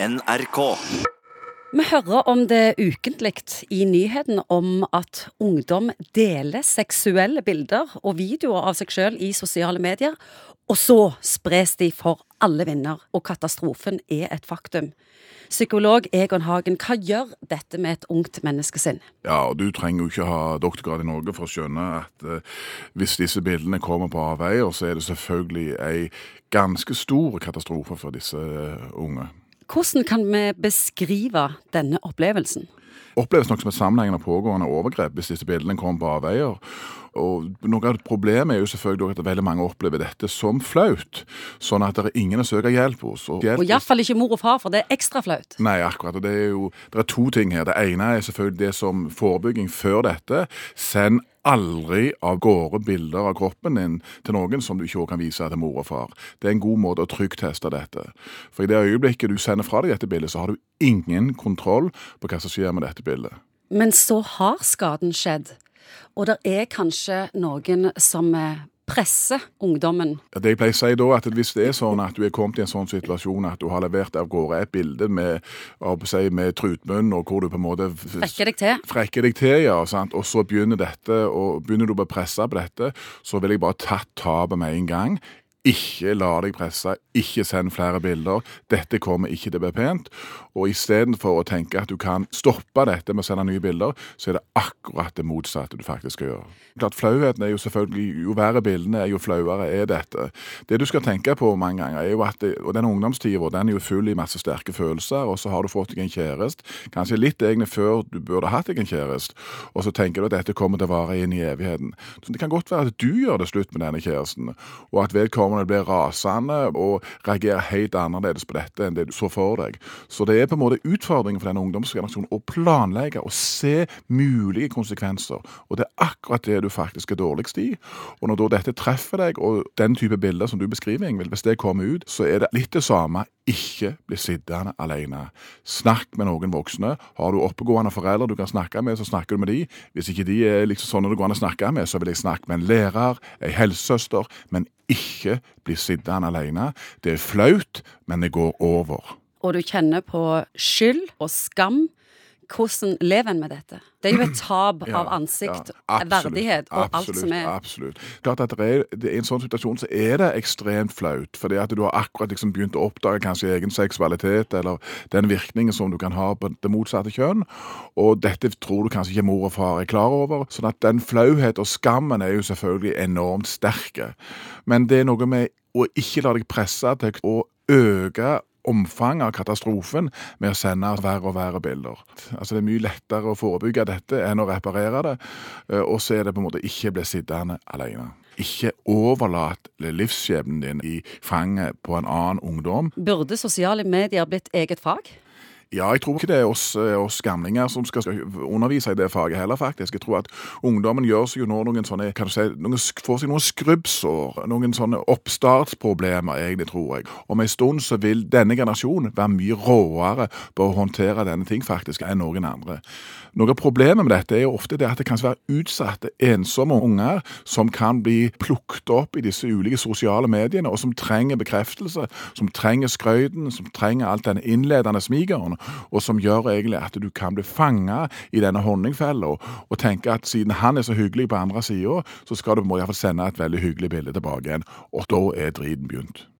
NRK. Vi hører om det ukentlig i nyhetene om at ungdom deler seksuelle bilder og videoer av seg sjøl i sosiale medier, og så spres de for alle vinder, og katastrofen er et faktum. Psykolog Egon Hagen, hva gjør dette med et ungt menneskesinn? Ja, og Du trenger jo ikke ha doktorgrad i Norge for å skjønne at eh, hvis disse bildene kommer på avveier, så er det selvfølgelig ei ganske stor katastrofe for disse eh, unge. Hvordan kan vi beskrive denne opplevelsen? oppleves nok som et sammenhengende pågående overgrep hvis disse bildene kommer på avveier. Og Noe av problemet er jo selvfølgelig at veldig mange opplever dette som flaut, sånn at det er ingen å søke hjelp hos. Og, og iallfall ikke mor og far, for det er ekstra flaut. Nei, akkurat. og Det er jo det er to ting her. Det ene er selvfølgelig det som forebygging før dette. Send aldri av gårde bilder av kroppen din til noen som du ikke kan vise til mor og far. Det er en god måte å trygteste dette. For i det øyeblikket du sender fra deg dette bildet, så har du ingen kontroll på hva som skjer med dette bildet. Men så har skaden skjedd, og det er kanskje noen som presse ungdommen? Det jeg pleier å si da, at Hvis det er sånn at du er kommet i en sånn situasjon at du har levert av gårde et bilde med, si, med trutmunn, og hvor du på en måte Frekker deg til? Frekker deg til, ja. Sant? Og så begynner dette, og begynner du å bli pressa på dette, så vil jeg bare tatt tapet med en gang. Ikke la deg presse, ikke send flere bilder. Dette kommer ikke til å bli pent. Og istedenfor å tenke at du kan stoppe dette med å sende nye bilder, så er det akkurat det motsatte du faktisk skal gjøre. Klart Flauheten er jo selvfølgelig Jo verre bildene er, jo flauere er dette. Det du skal tenke på mange ganger, er jo at det, og den ungdomstida vår den er jo full i masse sterke følelser, og så har du fått deg en kjæreste, kanskje litt egentlig før du burde hatt deg en kjæreste, og så tenker du at dette kommer til å vare inn i evigheten. Så det kan godt være at du gjør det slutt med denne kjæresten, og at vedkommende blir rasende og reagerer helt annerledes på dette enn det du så for deg. Så det er på en måte utfordringen for denne ungdomsgenerasjonen å planlegge og se mulige konsekvenser. Og det er akkurat det du faktisk er dårligst i. Og når da dette treffer deg, og den type bilder som du beskriver, Ingvild, hvis det kommer ut, så er det litt det samme. Ikke bli sittende alene. Snakk med noen voksne. Har du oppegående foreldre du kan snakke med, så snakker du med de. Hvis ikke de er liksom sånne du går an å snakke med, så vil jeg snakke med en lærer, ei helsesøster, men ikke bli sittende alene. Det er flaut, men det går over og du kjenner på skyld og skam, hvordan lever en med dette? Det er jo et tap ja, av ansikt, ja, absolutt, verdighet og absolutt, alt som er Absolutt. Klart at er, I en sånn situasjon så er det ekstremt flaut. Fordi at du har akkurat liksom begynt å oppdage kanskje egen seksualitet, eller den virkningen som du kan ha på det motsatte kjønn. Og dette tror du kanskje ikke mor og far er klar over. sånn at den flauhet og skammen er jo selvfølgelig enormt sterke. Men det er noe med å ikke la deg presse til å øke omfanget av katastrofen med å sende verre og verre bilder. Altså Det er mye lettere å forebygge dette enn å reparere det, eh, og så er det på en måte ikke bli sittende alene. Ikke overlat livsskjebnen din i fanget på en annen ungdom. Burde sosiale medier blitt eget fag? Ja, jeg tror ikke det er oss, eh, oss, gamlinger som skal undervise i det faget heller, faktisk. Jeg tror at ungdommen gjør seg jo nå noen sånne, kan du si, noen, får seg noen skrubbsår, noen sånne oppstartsproblemer, egentlig, tror jeg. Om en stund så vil denne generasjonen være mye råere på å håndtere denne ting, faktisk, enn noen andre. Noe av problemet med dette er jo ofte det at det kan være utsatte, ensomme unger som kan bli plukket opp i disse ulike sosiale mediene, og som trenger bekreftelse, som trenger skrøyten, som trenger alt den innledende smigeren og som gjør egentlig at du kan bli fanga i denne honningfella og tenke at siden han er så hyggelig på andre sida, så skal du må iallfall sende et veldig hyggelig bilde tilbake igjen. Og da er driten begynt.